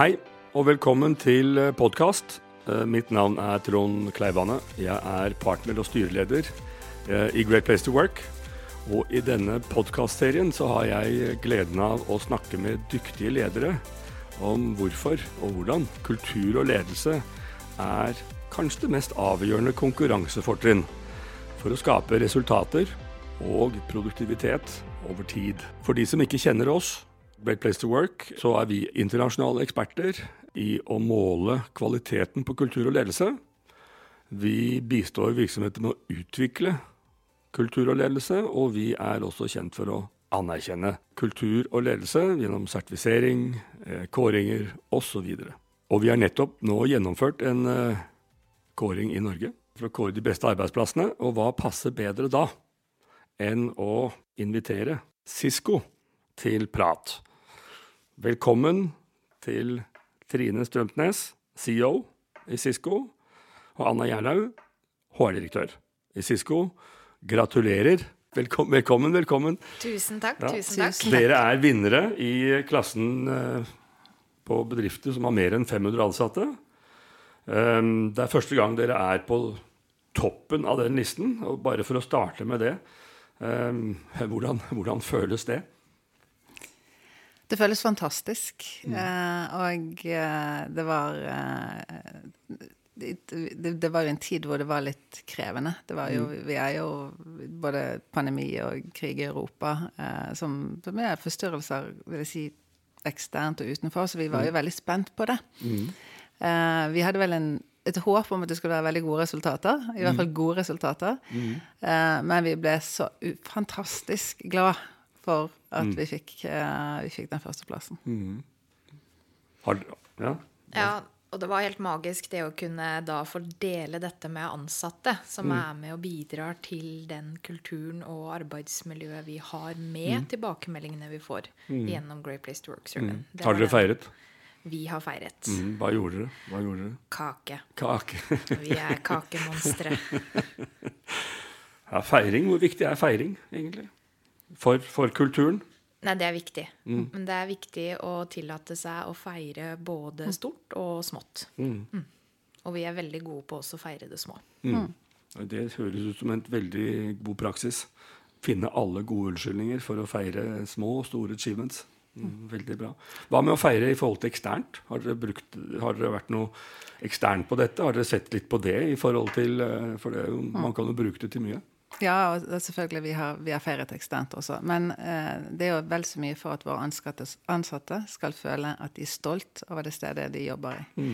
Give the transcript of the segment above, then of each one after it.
Hei, og velkommen til podkast. Mitt navn er Trond Kleivane. Jeg er partner og styreleder eh, i Great Place to Work. Og i denne podkastserien så har jeg gleden av å snakke med dyktige ledere om hvorfor og hvordan kultur og ledelse er kanskje det mest avgjørende konkurransefortrinn for å skape resultater og produktivitet over tid. For de som ikke kjenner oss, Great Place to Work, så er vi internasjonale eksperter i å måle kvaliteten på kultur og ledelse. Vi bistår virksomheter med å utvikle kultur og ledelse, og vi er også kjent for å anerkjenne kultur og ledelse gjennom sertifisering, eh, kåringer osv. Og, og vi har nettopp nå gjennomført en eh, kåring i Norge for å kåre de beste arbeidsplassene. Og hva passer bedre da enn å invitere Sisko til prat? Velkommen til Trine Strømtnes, CEO i Sisko, og Anna Gjerlaug, HR-direktør i Sisko. Gratulerer. Velkommen, velkommen. velkommen. Tusen takk. Ja. tusen takk. Dere er vinnere i klassen eh, på bedrifter som har mer enn 500 ansatte. Um, det er første gang dere er på toppen av den listen. og Bare for å starte med det, um, hvordan, hvordan føles det? Det føles fantastisk. Mm. Eh, og eh, det var eh, det, det, var jo en tid hvor det var litt krevende. Det var jo, mm. Vi er jo både pandemi og krig i Europa eh, som, som, er forstyrrelser, vil jeg si, eksternt og utenfor, så vi var jo mm. veldig spent på det. Mm. Eh, vi hadde vel en, et håp om at det skulle være veldig gode resultater. I hvert fall mm. gode resultater. Mm. Eh, men vi ble så fantastisk glad for at mm. vi, fikk, uh, vi, fikk, den førsteplassen. Mm. ja. ja. Og det var helt magisk det å kunne da fordele dette med ansatte, som mm. er med og bidrar til den kulturen og arbeidsmiljøet vi har med mm. tilbakemeldingene vi får mm. gjennom Great Place to Work. Mm. Har dere feiret? Vi har feiret. Mm. Hva gjorde dere? Hva gjorde dere? Kake. Kake. vi er kakemonstre. ja, feiring. Hvor viktig er feiring, egentlig? For, for kulturen? Nei, det er viktig. Mm. Men det er viktig å tillate seg å feire både mm. stort og smått. Mm. Mm. Og vi er veldig gode på også å feire det små. Mm. Mm. Det høres ut som en veldig god praksis. Finne alle gode unnskyldninger for å feire små og store achievements. Veldig bra. Hva med å feire i forhold til eksternt? Har dere, brukt, har dere vært noe eksternt på dette? Har dere sett litt på det i forhold til eh, For det, man kan jo bruke det til mye. Ja, og selvfølgelig vi har vi har feiret eksternt også. Men eh, det er jo vel så mye for at våre ansatte, ansatte, skal føle at de er stolt over det stedet de jobber i. Mm.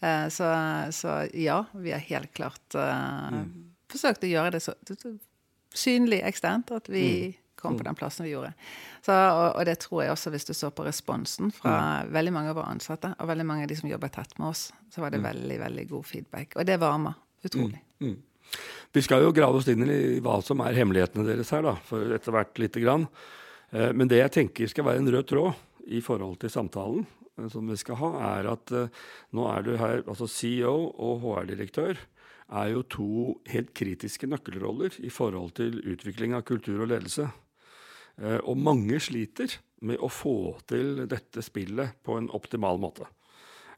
Eh, så, så, ja, vi har helt klart eh, mm. forsøkt å gjøre det så, synlig eksternt at vi mm. kom på mm. den plassen vi gjorde. Så, og, og, det tror jeg også, hvis du så på responsen fra mm. veldig mange av våre ansatte, og veldig mange av de som jobber tett med oss, så var det mm. veldig, veldig god feedback. Og det varmer utrolig. Mm. Vi skal jo grave oss inn i hva som er hemmelighetene deres her, da, for etter hvert lite grann. Eh, men det jeg tenker skal være en rød tråd i forhold til samtalen eh, som vi skal ha, er at eh, nå er du her Altså CEO og HR-direktør er jo to helt kritiske nøkkelroller i forhold til utvikling av kultur og ledelse. Og mange sliter med å få til dette spillet på en optimal måte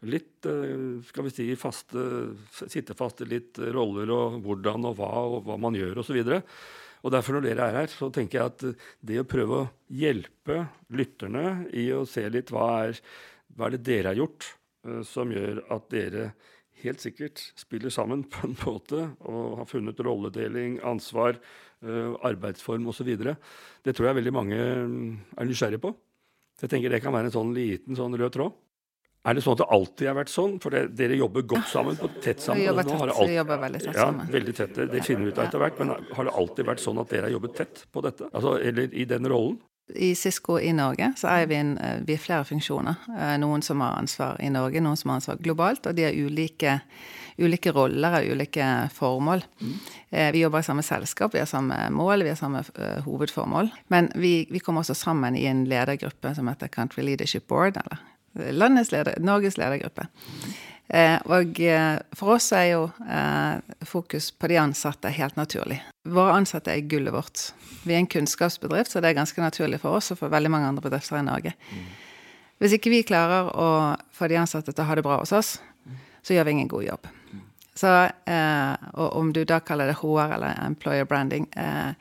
litt eh, skal vi si, faste, sitte fast i litt roller og hvordan og hva og hva man gjør osv. Og derfor når dere er her, så tenker jeg at det å prøve å hjelpe lytterne i å se litt hva er, hva er det dere har gjort eh, som gjør at dere helt sikkert spiller sammen på en måte og har funnet rolledeling, ansvar, eh, arbeidsform osv. Det tror jeg veldig mange mm, er nysgjerrige på. Jeg tenker Det kan være en sånn liten sånn rød tråd. Er det sånn at det alltid har vært sånn? For det, dere jobber godt sammen, på tett sammen. Vi jobber tett, alt... vi jobber veldig tett sammen. Ja, veldig tett. Det finner vi ut av etter hvert. Men har det alltid vært sånn at dere har jobbet tett på dette? Altså, eller i den rollen? I Cisco i Norge så er vi, en, eh, vi er flere funksjoner. Eh, noen som har ansvar i Norge, noen som har ansvar globalt. Og de har ulike, ulike roller og ulike formål. Mm. Vi jobber i samme selskap, vi har samme mål, vi har samme hovedformål. Men vi, vi kommer også sammen i en ledergruppe som heter Country Leadership Board, eller landets leder, Norges ledergruppe. Eh, og eh, for oss er jo eh, fokus på de ansatte helt naturlig. Våre ansatte er gullet vårt. Vi er en kunnskapsbedrift, så det er ganske naturlig for oss og for veldig mange andre bedrifter i Norge. Mm. Hvis ikke vi klarer å få de ansatte til å ha det bra hos oss, så gjør vi ingen god jobb. Så, eh, og om du da kaller det HR eller employer branding eh,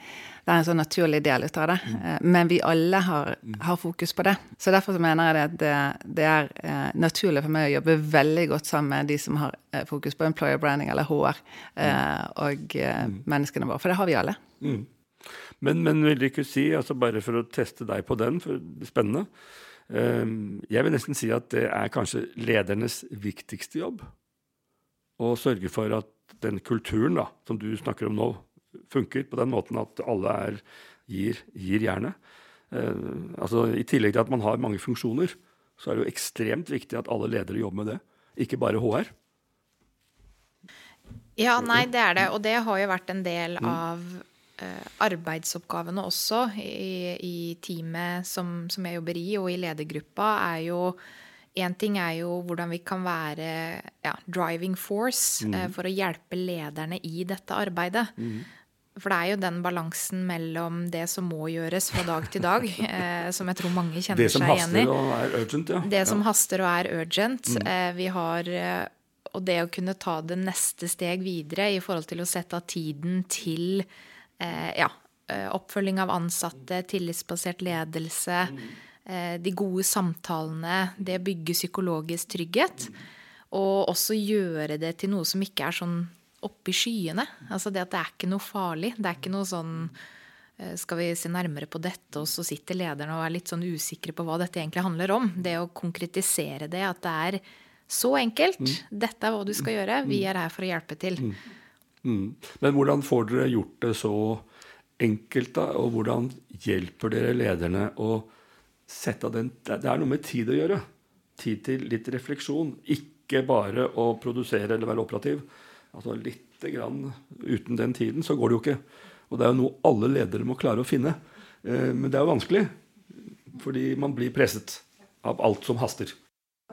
Det er en sånn naturlig del ut av det. Eh, men vi alle har, har, fokus på det. Så derfor så mener jeg at det, det er eh, naturlig for meg å jobbe veldig godt sammen med de som har eh, fokus på employer branding eller HR, eh, og menneskene våre. For det har vi alle. Mm. Men, men vil du ikke si, altså bare for å teste deg på den, for det er spennende jeg vil nesten si at det er kanskje ledernes viktigste jobb. Å sørge for at den kulturen da, som du snakker om nå, funker på den måten at alle er, gir, gir jernet. Ehm, altså, I tillegg til at man har mange funksjoner, så er det jo ekstremt viktig at alle ledere jobber med det. Ikke bare HR. Ja, nei, det er det. Og det har jo vært en del mm. av Eh, arbeidsoppgavene også i, i teamet som, som, jeg jobber i, og i ledergruppa, er jo Én ting er jo hvordan vi kan være ja, driving force mm. eh, for å hjelpe lederne i dette arbeidet. Mm. For det er jo den balansen mellom det som må gjøres fra dag til dag, eh, som jeg tror mange kjenner seg igjen i. Det som haster og er urgent, ja. Det som haster og er urgent. Mm. Eh, vi har eh, Og det å kunne ta det neste steg videre i forhold til å sette av tiden til eh, ja, eh, oppfølging av ansatte, tillitsbasert ledelse, eh, de gode samtalene, det å bygge psykologisk trygghet. Og også gjøre det til noe som ikke er sånn oppi skyene. Altså det at det er ikke noe farlig. Det er ikke noe sånn eh, skal vi se nærmere på dette, og så sitter lederne og er litt sånn usikre på hva dette egentlig handler om. Det å konkretisere det, at det er så enkelt. Mm. Dette er hva du skal gjøre. Vi er her for å hjelpe til. Mm. Mm. Men hvordan får dere gjort det så enkelt, da? Og hvordan hjelper dere lederne å sette av den Det er noe med tid å gjøre. Tid til litt refleksjon. Ikke bare å produsere eller være operativ. Altså lite grann Uten den tiden så går det jo ikke. Og det er jo noe alle ledere må klare å finne. Eh, men det er jo vanskelig. Fordi man blir presset av alt som haster.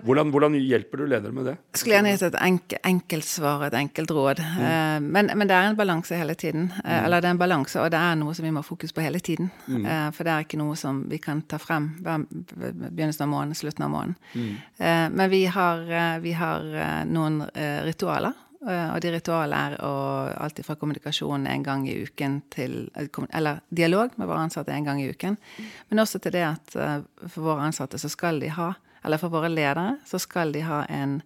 Hvordan, hvordan, hjelper du ledere med det? Jeg skulle gjerne gitt et enk, enkelt svar, et enkelt råd. Mm. Uh, men, men, det er en balanse hele tiden. Uh, mm. Eller det er en balanse, og det er noe som vi må ha fokus på hele tiden. Mm. For det er ikke noe som vi kan ta frem ved begynnelsen av måneden, slutten av måneden. Mm. men vi har, vi har noen ritualer. Og de ritualene er å, alltid fra kommunikasjon en gang i uken til Eller dialog med våre ansatte en gang i uken. Men også til det at for våre ansatte så skal de ha eller for våre ledere, så skal de ha en,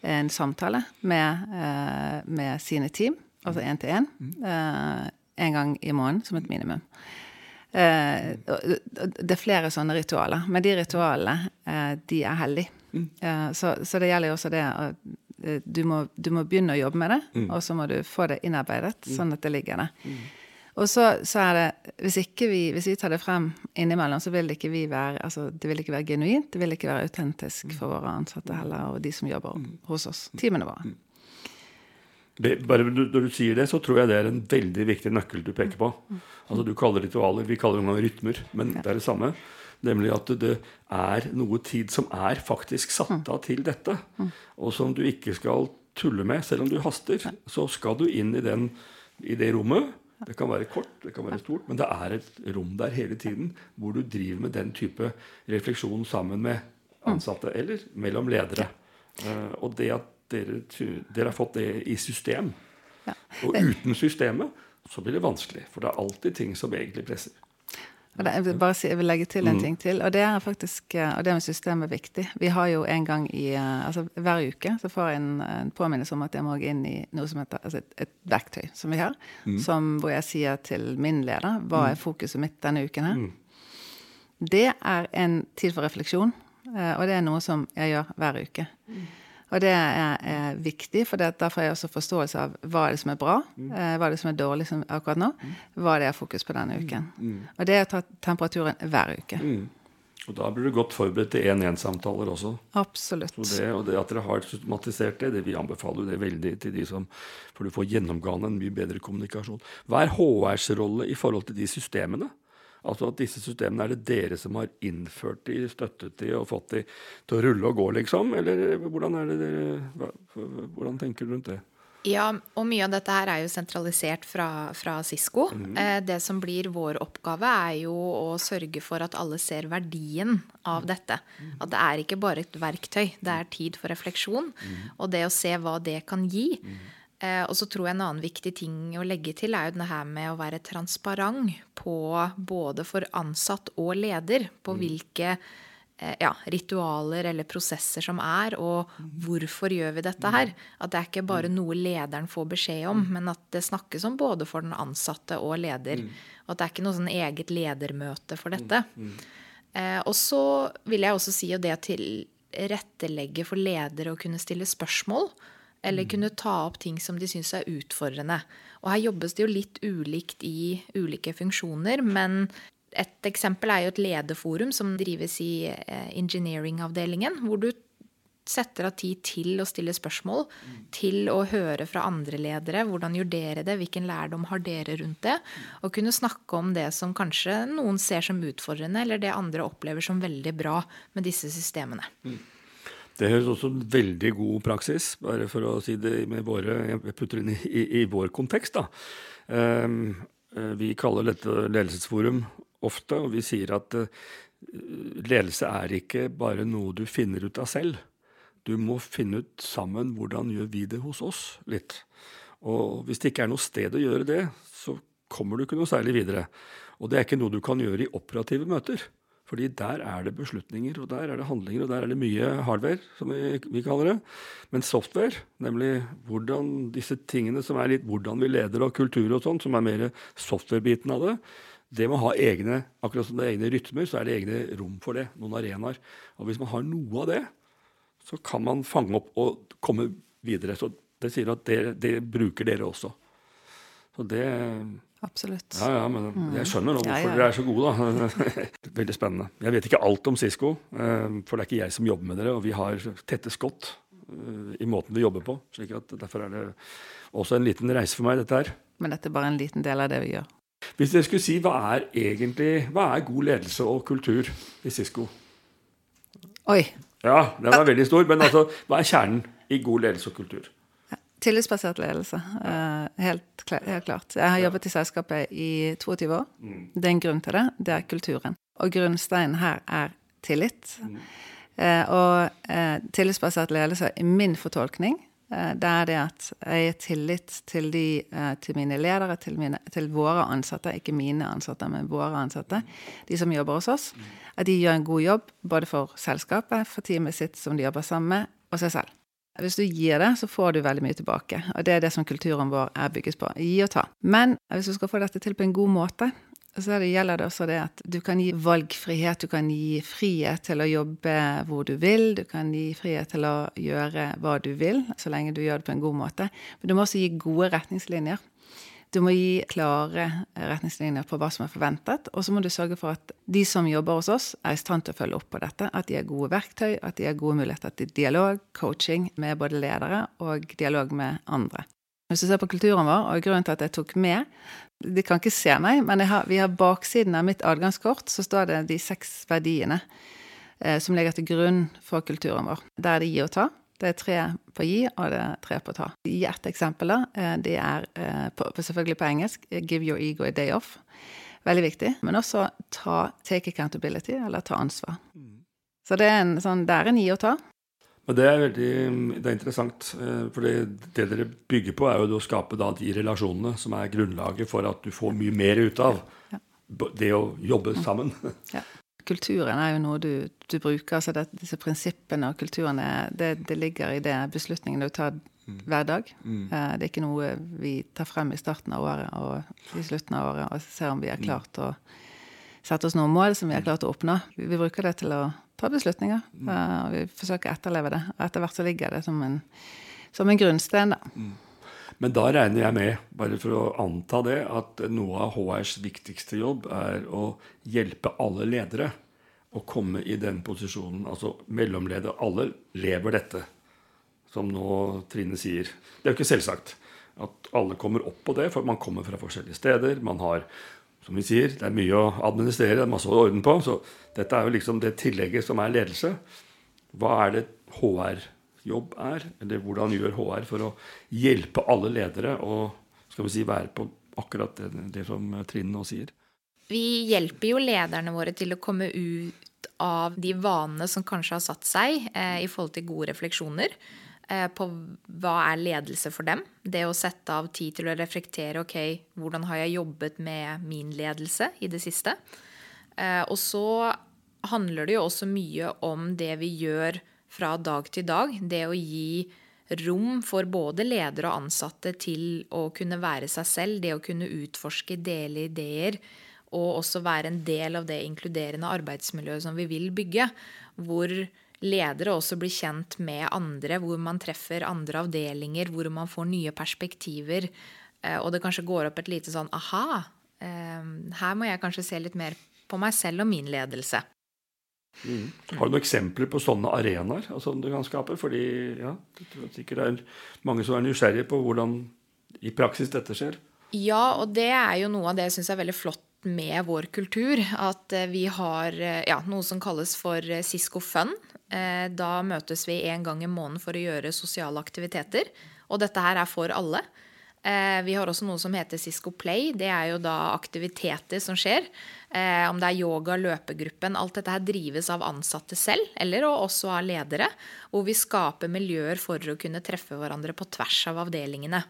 en samtale med, eh, med, sine team, altså én til én, eh, en gang i måneden som et minimum. Eh, det er flere sånne ritualer, men de ritualene, de er heldige. Mm. Så, så, det gjelder jo også det du må, du må, begynne å jobbe med det, mm. og så må du få det innarbeidet, mm. sånn at det ligger der. Og så, så, er det hvis, vi, hvis vi tar det frem innimellom, så vil det ikke vi være altså, det vil ikke være genuint. Det vil ikke være autentisk for våre ansatte heller, og de som jobber hos oss. Teamene våre. Det, bare Når du sier det, så tror jeg det er en veldig viktig nøkkel du peker på. Altså Du kaller ritualer, vi kaller det noen rytmer, men det er det samme. Nemlig at det er noe tid som er faktisk satt av til dette. Og som du ikke skal tulle med. Selv om du haster, så skal du inn i, den, i det rommet det kan være kort, det kan være stort, men det er et rom der hele tiden hvor du driver med den type refleksjon sammen med ansatte, eller mellom ledere. Uh, og det at dere, dere, har fått det i system. Og uten systemet så blir det vanskelig. For det er alltid ting som egentlig presser. Jeg vil, bare si, jeg vil legge til en mm. ting til, og det er faktisk, eh, og det med systemet er viktig. Vi har jo en gang i eh, altså Hver uke så får jeg en, en påminnelse om at jeg må gå inn i noe som heter altså et, et verktøy som vi har, mm. som, hvor jeg sier til min leder hva er mm. fokuset mitt denne uken her. Mm. Det er en tid for refleksjon, eh, og det er noe som jeg gjør hver uke. Mm. Og det er, er viktig, for da får jeg også forståelse av hva er det som er bra, mm. Eh, hva er det som er dårlig som akkurat nå, mm. hva er det jeg har fokus på denne uken. Mm. mm. Og det er å ta temperaturen hver uke. Mm. Og da blir du godt forberedt til én-én-samtaler også. Absolutt. Og det, og det at dere har systematisert det, det vi anbefaler det veldig til de som For du får gjennomgående en mye bedre kommunikasjon. Hva er HRs rolle i forhold til de systemene? Altså at disse systemene er det dere som har innført de, støttet de og fått de til å rulle og gå, liksom? Eller hvordan, er det dere, hvordan tenker du rundt det? Ja, og mye av dette her er jo sentralisert fra, fra Cisco. Mm. Eh, det som blir vår oppgave, er jo å sørge for at alle ser verdien av dette. Mm. At det er ikke bare et verktøy, det er tid for refleksjon. Mm. Og det å se hva det kan gi. Eh, og så tror jeg en annen viktig ting å legge til er jo det her med å være transparent på både for ansatt og leder på hvilke Eh, ja, ritualer eller prosesser som er, og hvorfor gjør vi dette her? At det er ikke bare noe lederen får beskjed om, men at det snakkes om både for den ansatte og leder. Og at det er ikke noe sånn eget ledermøte for dette. Eh, og så vil jeg også si at det å tilrettelegge for ledere å kunne stille spørsmål, eller kunne ta opp ting som de syns er utfordrende. Og her jobbes det jo litt ulikt i ulike funksjoner, men et eksempel er jo et lederforum som drives i eh, engineering-avdelingen, hvor du setter av tid til å stille spørsmål, mm. til å høre fra andre ledere. Hvordan gjør dere det? Hvilken lærdom har dere rundt det? Og kunne snakke om det som kanskje noen ser som utfordrende, eller det andre opplever som veldig bra med disse systemene. Mm. Det høres også veldig god praksis, bare for å si det med våre Jeg putter inn i, i, i vår kontekst, da. Um, vi kaller dette ledelsesforum ofte, og vi sier at uh, ledelse er ikke bare noe du finner ut av selv. Du må finne ut sammen hvordan gjør vi det hos oss, litt. Og hvis det ikke er noe sted å gjøre det, så kommer du ikke noe særlig videre. Og det er ikke noe du kan gjøre i operative møter. Fordi der er det beslutninger, og der er det handlinger, og der er det mye hardware, som vi, vi kaller det. Men software, nemlig hvordan disse tingene som er litt hvordan vi leder og kultur og sånn, som er mer software-biten av det, det må ha egne akkurat som det er egne rytmer, så er det egne rom for det. Noen arenaer. Og hvis man har noe av det, så kan man fange opp og komme videre. Så det sier at det, det bruker dere også. Så det Absolutt. Ja, ja, men mm. jeg skjønner nå hvorfor ja, ja. dere er så gode, da. Veldig spennende. Jeg vet ikke alt om Cisco, eh, for det er ikke jeg som jobber med dere, og vi har tette skott eh, i måten vi jobber på. slik at Derfor er det også en liten reise for meg, dette her. Men dette er bare en liten del av det vi gjør. Hvis dere skulle si hva er egentlig hva er god ledelse og kultur i Cisco? Oi. Ja, den var veldig stor. Men altså, hva er kjernen i god ledelse og kultur? Tillitsbasert ledelse. Uh, helt, helt, klart. Jeg har jobbet i selskapet i 22 år. Mm. Det er en grunn til det. Det er kulturen. Og grunnsteinen her er tillit. Mm. Uh, og uh, tillitsbasert ledelse, i min fortolkning, Eh, det er det at jeg gir tillit til, de, eh, til mine ledere, til, mine, til, våre ansatte, ikke mine ansatte, men våre ansatte, de som jobber hos oss, at de gjør en god jobb både for selskapet, for teamet sitt som de jobber sammen med, og seg selv. Hvis du gir det, så får du veldig mye tilbake. Og det er det som kulturen vår er bygget på. Gi og ta. Men hvis du skal få dette til på en god måte, så det gjelder det også det at du kan gi valgfrihet, du kan gi frihet til å jobbe hvor du vil, du kan gi frihet til å gjøre hva du vil, så lenge du gjør det på en god måte. Men du må også gi gode retningslinjer. Du må gi klare retningslinjer på hva som er forventet, og så må du sørge for at de som jobber hos oss, er i stand til å følge opp på dette. At de har gode verktøy, at de har gode muligheter til dialog, coaching med både ledere og dialog med andre. Hvis du ser på kulturen vår, og grunnen til at jeg tok med De kan ikke se meg, men har, vi har baksiden av mitt adgangskort, så står det de seks verdiene eh, som ligger til grunn for kulturen vår. Der er det gi og ta. Det er tre på gi, og det er tre på ta. Gi ett eksempel, da. Eh, det er eh, på, selvfølgelig på engelsk 'give your ego a day off'. Veldig viktig. Men også ta, take accountability, eller ta ansvar. Mm. Så det er en, sånn, det er en gi og ta. Men det er veldig det er interessant. Eh, for det, dere bygger på, er jo å skape da de relasjonene som er grunnlaget for at du får mye mer ut av ja. det å jobbe sammen. Ja. Kulturen er jo noe du, du bruker. altså det, Disse prinsippene og kulturene det, det, ligger i det beslutningene du tar mm. hver dag. Mm. Eh, det er ikke noe vi tar frem i starten av året og i slutten av året og ser om vi har mm. klart å sette oss noen mål som vi har klart å oppnå. Vi, vi bruker det til å ta beslutninger. Mm. og vi forsøker å etterleve det. Og etter hvert så ligger det som en, som en grunnsten. da. Mm. Men da regner jeg med, bare for å anta det, at noe av HRs viktigste jobb er å hjelpe alle ledere å komme i den posisjonen. Altså mellomleder. Alle lever dette, som nå Trine sier. Det er jo ikke selvsagt at alle kommer opp på det, for man kommer fra forskjellige steder. Man har som vi sier, det er mye å administrere, det er masse å ordne på. Så dette er jo liksom det tillegget som er ledelse. Hva er det HR jobb er? Eller hvordan gjør HR for å hjelpe alle ledere å skal vi si, være på akkurat det, det som Trine nå sier? Vi hjelper jo lederne våre til å komme ut av de vanene som kanskje har satt seg, eh, i forhold til gode refleksjoner eh, på hva er ledelse for dem. Det å sette av tid til å reflektere ok, hvordan har jeg jobbet med min ledelse i det siste. Eh, og så handler det jo også mye om det vi gjør fra dag til dag. Det å gi rom for både ledere og ansatte til å kunne være seg selv, det å kunne utforske, dele ideer, og også være en del av det inkluderende arbeidsmiljøet som vi vil bygge. Hvor ledere også blir kjent med andre, hvor man treffer andre avdelinger, hvor man får nye perspektiver. Eh, og det kanskje går opp et lite sånn aha, eh, her må jeg kanskje se litt mer på meg selv og min ledelse. Mm. Har du noen eksempler på sånne arenaer som du kan skape? Fordi ja, jeg tror sikkert det er mange som er nysgjerrige på hvordan i praksis dette skjer. Ja, og det er jo noe av det jeg syns er veldig flott med vår kultur. At eh, vi har eh, ja, noe som kalles for eh, Cisco Fun. Da møtes vi en gang i måneden for å gjøre sosiale aktiviteter. Og dette her er for alle. Eh, vi har også noe som heter Cisco Play. Det er jo da aktiviteter som skjer. Eh, om det er yoga, løpegruppen. Alt dette her drives av ansatte selv, eller også av ledere. Hvor vi skaper miljøer for å kunne treffe hverandre på tvers av avdelingene.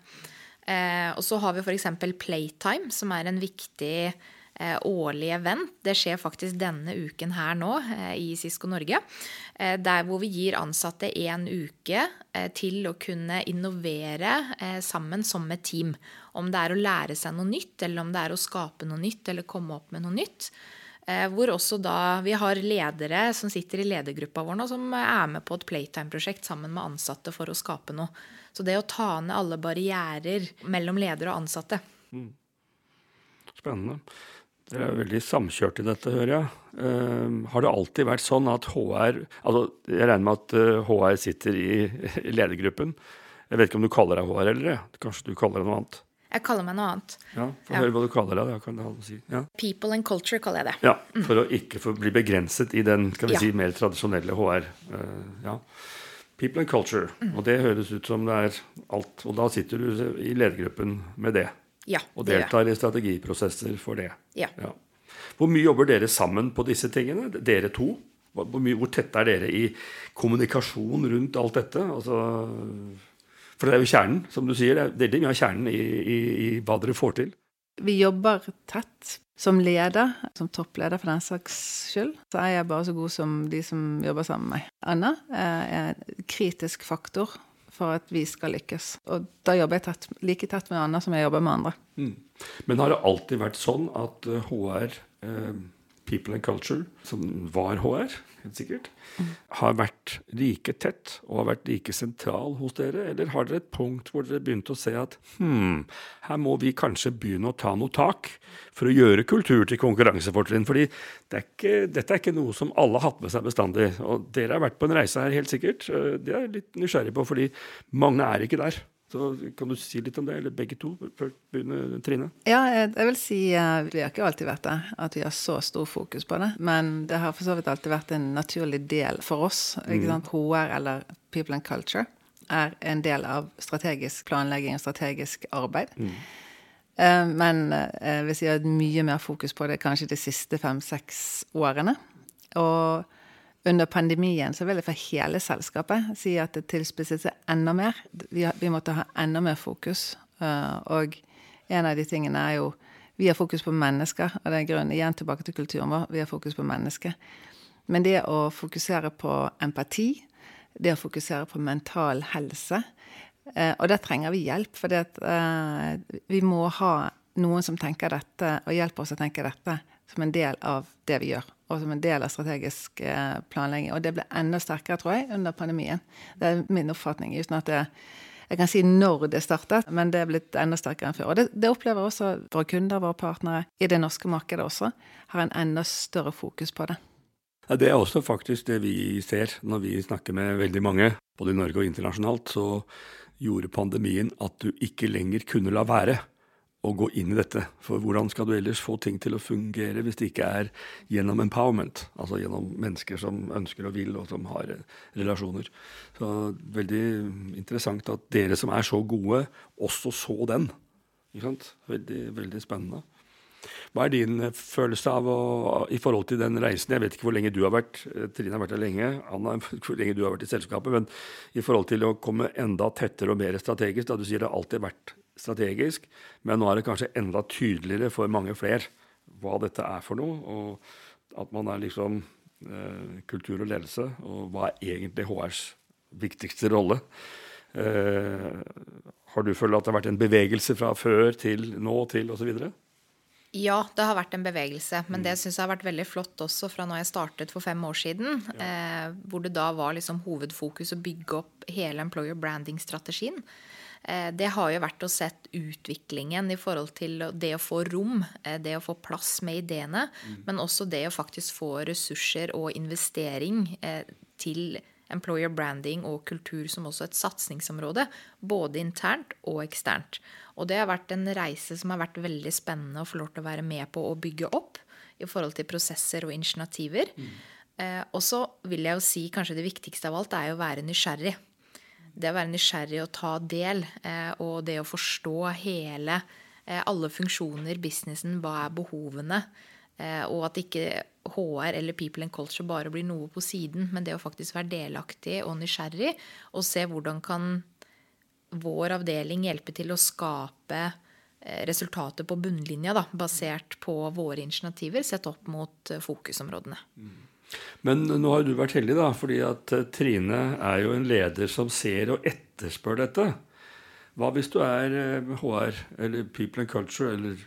Eh, og så har vi f.eks. Playtime, som er en viktig årlig event. Det skjer faktisk denne uken her nå i Cisco Norge. Eh, der hvor vi gir ansatte en uke til å kunne innovere sammen som et team. Om det er å lære seg noe nytt, eller om det er å skape noe nytt eller komme opp med noe nytt. Hvor også da vi har ledere som sitter i ledergruppa vår nå, som er med på et Playtime-prosjekt sammen med ansatte for å skape noe. Så det å ta ned alle barrierer mellom ledere og ansatte. Mm. Spennende. Dere er veldig samkjørt i dette, hører jeg. Uh, har det alltid vært sånn at HR altså Jeg regner med at uh, eh, HR sitter i, i, ledergruppen. Jeg vet ikke om du kaller deg HR eller? det. Kanskje du kaller deg noe annet? Jeg kaller meg noe annet. Ja, Få ja. høre hva du kaller deg. kan jeg si. Ja. People and culture kaller jeg det. Ja, mm. For å ikke få bli begrenset i den skal vi ja. si, mer tradisjonelle HR. Uh, eh, ja. People and culture. Mm. Og det høres ut som det er alt. Og da sitter du i ledergruppen med det. Ja, og deltar i strategiprosesser for det. Ja. ja. Hvor mye jobber dere sammen på disse tingene, dere to? Hvor, mye, hvor tette er dere i kommunikasjon rundt alt dette? Altså, for det er jo kjernen, som du sier. Det er veldig mye av kjernen i, i, i hva dere får til. Vi jobber tett. Som leder, som toppleder for den saks skyld, så er jeg bare så god som de som jobber sammen med meg. Anna er en kritisk faktor for at vi skal lykkes. Og da jobber jeg tett, like tett med Anna som jeg jobber med andre. Mm. Men har det alltid vært sånn at HR, eh, People and Culture, som var HR, helt sikkert, har vært like tett og har vært like sentral hos dere? Eller har dere et punkt hvor dere begynte å se at hm, her må vi kanskje begynne å ta noe tak for å gjøre kultur til konkurransefortrinn? Fordi det er ikke, dette er ikke noe som alle har hatt med seg bestandig. Og dere har vært på en reise her, helt sikkert. Det er jeg litt nysgjerrig på, fordi mange er ikke der. Så Kan du si litt om det, eller begge to? Før begynner Trine? Ja, jeg vil si uh, vi har ikke alltid vært det, at vi har så stor fokus på det. Men det har for så vidt alltid vært en naturlig del for oss. ikke mm. sant? HR eller People and Culture er en del av strategisk planlegging og strategisk arbeid. Mm. Uh, men uh, vi har mye mer fokus på det kanskje de siste fem-seks årene. Og under pandemien så vil jeg for hele selskapet si at det tilspisset seg enda mer. Vi, vi, måtte ha enda mer fokus. Uh, og en av de tingene er jo Vi har fokus på mennesker, og det er grunnen igjen tilbake til kulturen vår. Vi har fokus på mennesker. Men det å fokusere på empati, det å fokusere på mental helse uh, Og der trenger vi hjelp, for uh, vi må ha noen som tenker dette, og hjelper oss å tenke dette som en del av det vi gjør, og som en del av strategisk eh, planlegging. Og det ble enda sterkere, tror jeg, under pandemien. Det er min oppfatning. uten at det jeg kan si når det startet, men det er blitt enda sterkere enn før. Og det, det opplever også våre kunder, våre partnere, i det norske markedet også, har en enda større fokus på det. Ja, det er også faktisk det vi ser når vi snakker med veldig mange, både i Norge og internasjonalt. Så gjorde pandemien at du ikke lenger kunne la være å gå inn i dette. For hvordan skal du ellers få ting til å fungere hvis det ikke er gjennom empowerment? Altså gjennom mennesker som ønsker og vil, og som har eh, relasjoner. Så veldig interessant at dere som er så gode, også så den. Veldig, veldig spennende. Hva er din eh, følelse av å, i forhold til den reisen? Jeg vet ikke hvor lenge du har vært. Eh, Trine har vært der lenge. Anna, hvor lenge du har vært i selskapet. Men i forhold til å komme enda tettere og mer strategisk, da du sier det har alltid vært strategisk, men nå er det kanskje enda tydeligere for mange flere hva dette er for noe. Og at man er liksom eh, kultur og ledelse, og hva er egentlig HRs viktigste rolle. Eh, har du følt at det har vært en bevegelse fra før til nå til osv.? Ja, det har vært en bevegelse. Men det syns jeg har vært veldig flott også fra når jeg startet for fem år siden. Ja. Eh, hvor det da var liksom hovedfokus å bygge opp hele employer branding-strategien. Eh, det har jo vært å sett utviklingen i forhold til det å få rom, eh, det å få plass med ideene, mm. men også det å faktisk få ressurser og investering eh, til employer branding og kultur som også et satsingsområde, både internt og eksternt. Og det har vært en reise som har vært veldig spennende å få lov til å være med på å bygge opp i forhold til prosesser og initiativer. Mm. Eh, og så vil jeg jo si kanskje det viktigste av alt er å være nysgjerrig. Det å være nysgjerrig og ta del, eh, og det å forstå hele eh, alle funksjoner, businessen, hva er behovene, eh, og at ikke HR eller People and Culture bare blir noe på siden, men det å faktisk være delaktig og nysgjerrig og se hvordan kan vår avdeling hjelpe til å skape resultater på bunnlinja, da, basert på våre initiativer sett opp mot fokusområdene. Mm. Men nå har du vært heldig, da, fordi at eh, Trine er jo en leder som ser og etterspør dette. Hva hvis du er HR eller People and Culture eller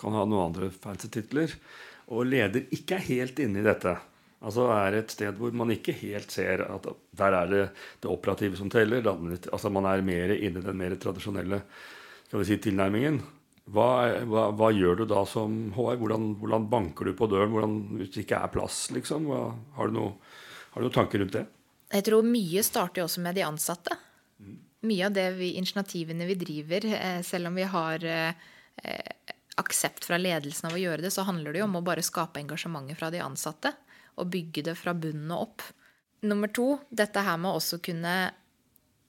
kan ha noen andre fancy titler, og leder ikke er helt inne i dette? Altså er et sted hvor man ikke helt ser at der er det det operative som teller. Altså man er mer inne i den mer tradisjonelle skal vi si, tilnærmingen. Hva, hva, hva, gjør du da som HR? Hvordan, hvordan, banker du på døren hvordan, hvis det ikke er plass? liksom? Hva, har, du noe, har, du noen tanker rundt det? Jeg tror mye starter også med de ansatte. Mye av det vi, initiativene vi driver, eh, selv om vi har eh, aksept fra ledelsen av å gjøre det, så handler det jo om å bare skape engasjementet fra de ansatte og bygge det fra bunnen og opp. Nummer to, dette her med også kunne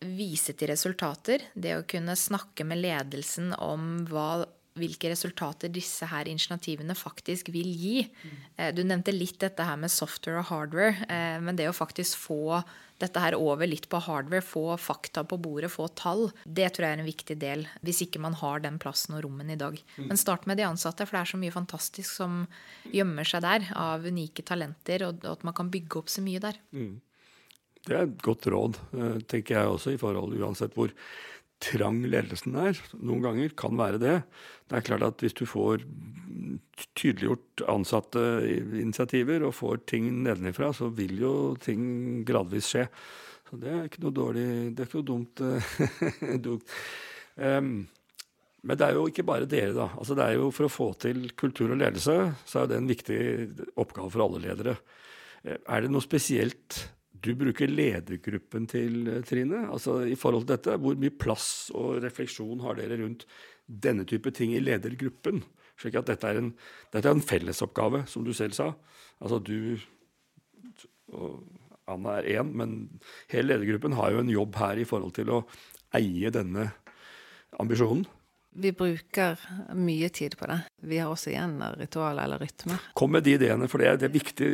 vise til resultater. Det å kunne snakke med ledelsen om hva, hvilke resultater disse her initiativene faktisk vil gi. Mm. Du nevnte litt dette her med software og hardware. Eh, men det å faktisk få dette her over litt på hardware, få fakta på bordet, få tall, det tror jeg er en viktig del. Hvis ikke man har den plassen og rommen i dag. Mm. Men start med de ansatte, for det er så mye fantastisk som gjemmer seg der av unike talenter, og at man kan bygge opp så mye der. Mm. Det er et godt råd, eh, tenker jeg også, i forhold uansett hvor trang ledelsen er. Noen ganger kan være det. Det er klart at hvis du får tydeliggjort ansatte initiativer og får ting nedenifra, så vil jo ting gradvis skje. Så det er ikke noe dårlig Det er ikke noe dumt. um, men det er jo ikke bare dere, da. Altså det er jo For å få til kultur og ledelse, så er det en viktig oppgave for alle ledere. Eh, er det noe spesielt du bruker ledergruppen til, eh, Trine? Altså i forhold til dette, Hvor mye plass og refleksjon har dere rundt denne type ting i ledergruppen? Slik at dette er en, dette er en fellesoppgave, som du selv sa. Altså du og Anna er én, men hele ledergruppen har jo en jobb her i forhold til å eie denne ambisjonen. Vi bruker mye tid på det. Vi har også igjen ritualer eller rytmer. Kom med de ideene, for det er, det er viktig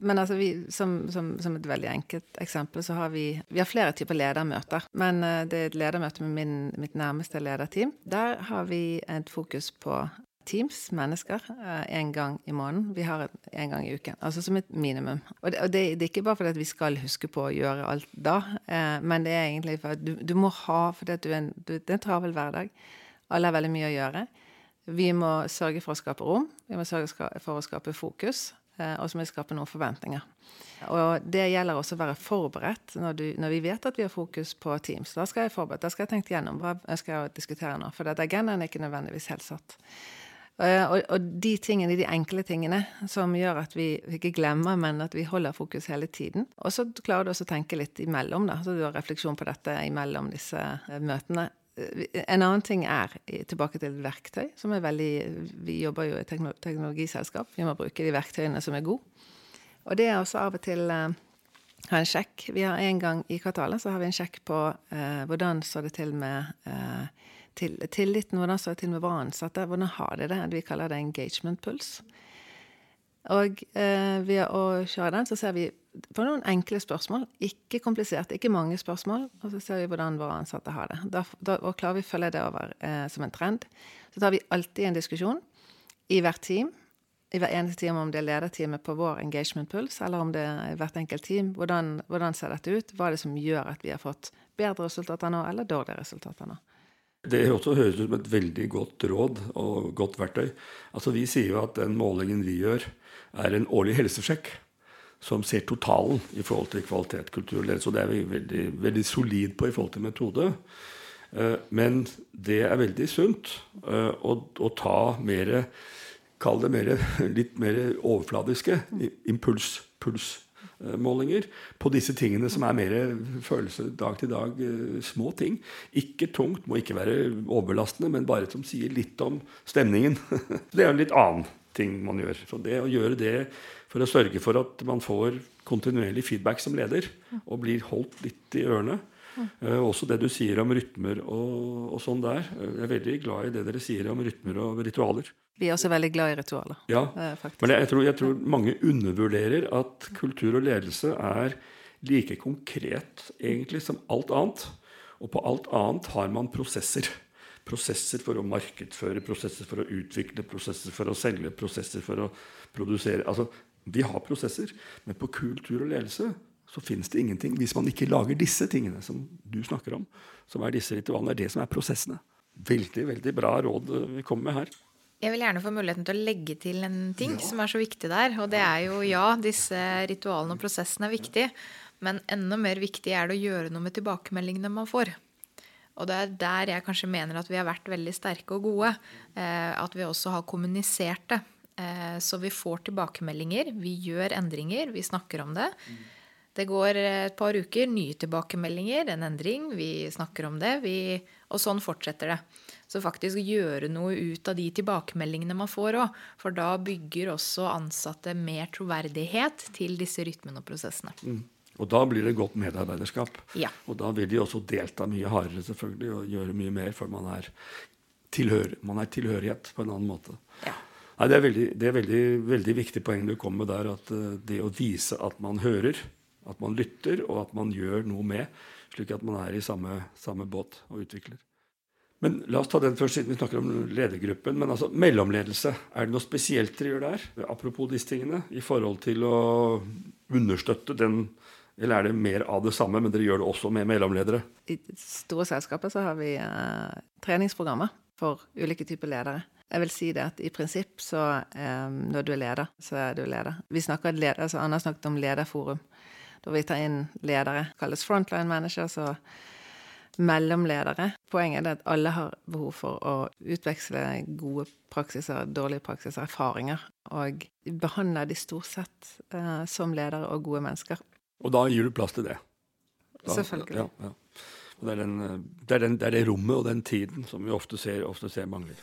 men altså vi, som, som, som, et veldig enkelt eksempel, så har vi Vi har flere typer ledermøter. Men uh, det er et ledermøte med min, mitt nærmeste lederteam. Der har vi et fokus på Teams, mennesker, én uh, gang i måneden. Vi har en gang i uken. Altså som et minimum. Og det, og det, det er ikke bare fordi at vi skal huske på å gjøre alt da, eh, men det er egentlig for at du, du må ha fordi at du er en, du, det er en travel hverdag. Alle har veldig mye å gjøre. Vi må sørge for å skape rom. Vi må sørge for å skape fokus. Eh, og som vil skape noen forventninger. Og det gjelder også å være forberedt når, du, når, vi vet at vi har fokus på Teams. Da skal jeg forberedt, da skal jeg tenkt gjennom hva jeg diskutere nå. For dette agendaen er ikke nødvendigvis helt satt. Eh, og, og, de tingene, de enkle tingene som gjør at vi ikke glemmer, men at vi holder fokus hele tiden. Og så klarer du også å tenke litt imellom, da. Så du har refleksjon på dette imellom disse eh, møtene. En annen ting er tilbake til verktøy, som er veldig Vi jobber jo i teknologiselskap. Vi må bruke de verktøyene som er gode. Og det er også av og til uh, ha en sjekk. Vi har En gang i kvartalet så har vi en sjekk på eh, hvordan står det til med eh, til, tilliten, hvordan står det til med våre ansatte. Hvordan har de det? Vi kaller det engagement puls. Og eh, ved å kjøre den, så ser vi på noen enkle spørsmål. Ikke kompliserte, ikke mange spørsmål. Og så ser vi hvordan våre ansatte har det. Da, da, klarer vi å følge det over eh, som en trend. Så tar vi alltid en diskusjon i hvert team. I hver eneste team, om det er lederteamet på vår engagement puls, eller om det er hvert enkelt team. Hvordan, hvordan ser dette ut? Hva er det som gjør at vi har fått bedre resultater nå, eller dårligere resultater nå? Det også høres ut som et veldig godt råd og godt verktøy. Altså Vi sier jo at den målingen vi gjør, er en årlig helsesjekk som ser totalen i forhold til kvalitet, kultur og ledelse. Og det er vi veldig, veldig solid på i forhold til metode. Eh, men det er veldig sunt eh, å, å ta mer Kall det mer, litt mer overfladiske impuls, pulsmålinger på disse tingene som er mer følelse dag til dag, eh, små ting. Ikke tungt, må ikke være overbelastende, men bare som sier litt om stemningen. Det er en litt annen ting man gjør. Så det å gjøre det for å sørge for at man får kontinuerlig feedback som leder, og blir holdt litt i ørene. Uh, også det du sier om rytmer og, og, sånn der. Jeg er veldig glad i det dere sier om rytmer og ritualer. Vi er også veldig glad i ritualer. Ja, uh, men jeg tror, jeg tror, mange undervurderer at kultur og ledelse er like konkret egentlig som alt annet. Og på alt annet har man prosesser prosesser for å markedsføre, prosesser for å utvikle, prosesser for å selge, prosesser for å produsere. Altså, vi har prosesser, men på kultur og ledelse så finnes det ingenting hvis man ikke lager disse tingene som du snakker om, som er disse ritualene. Det er det som er prosessene. Veldig, veldig bra råd vi kommer med her. Jeg vil gjerne få muligheten til å legge til en ting ja. som er så viktig der. Og det er jo ja, disse ritualene og prosessene er viktige. Men enda mer viktig er det å gjøre noe med tilbakemeldingene man får. Og det er der jeg kanskje mener at vi har vært veldig sterke og gode. Eh, at vi også har kommunisert det. Eh, så vi får tilbakemeldinger. Vi gjør endringer. Vi snakker om det. Det går et par uker, nye tilbakemeldinger, en endring. Vi snakker om det. Vi, og sånn fortsetter det. Så faktisk gjøre noe ut av de tilbakemeldingene man får òg. For da bygger også ansatte mer troverdighet til disse rytmene og prosessene. Mm. Og da blir det godt medarbeiderskap. Ja. Og da vil de også delta mye hardere selvfølgelig, og gjøre mye mer, for man er, tilhør, man er tilhørighet på en annen måte. Ja. Nei, det er veldig, det er veldig, veldig viktig poeng du kommer med der. At uh, det å vise at man hører, at man lytter, og at man gjør noe med, slik at man er i samme, samme båt og utvikler. Men la oss ta den først, siden vi snakker om ledergruppen. Men altså, mellomledelse, er det noe spesielt dere gjør der? Apropos disse tingene, i forhold til å understøtte den eller er det mer av det samme, men dere gjør det også med mellomledere? I store selskaper så har vi uh, treningsprogrammer for ulike typer ledere. Jeg vil si det at i prinsipp så eh, når du er leder, så er du leder. Vi snakker leder, altså Anna snakket om lederforum. Da vi tar inn ledere, kalles frontline managers og mellomledere. Poenget er at alle har behov for å utveksle gode praksiser, dårlige praksiser, erfaringer. Og behandle de stort sett eh, som ledere og gode mennesker. Og da gir du plass til det. Da, Selvfølgelig. Ja, ja. Det, er den, det, er den, det, er det rommet og den tiden som vi ofte ser, ofte ser mangler.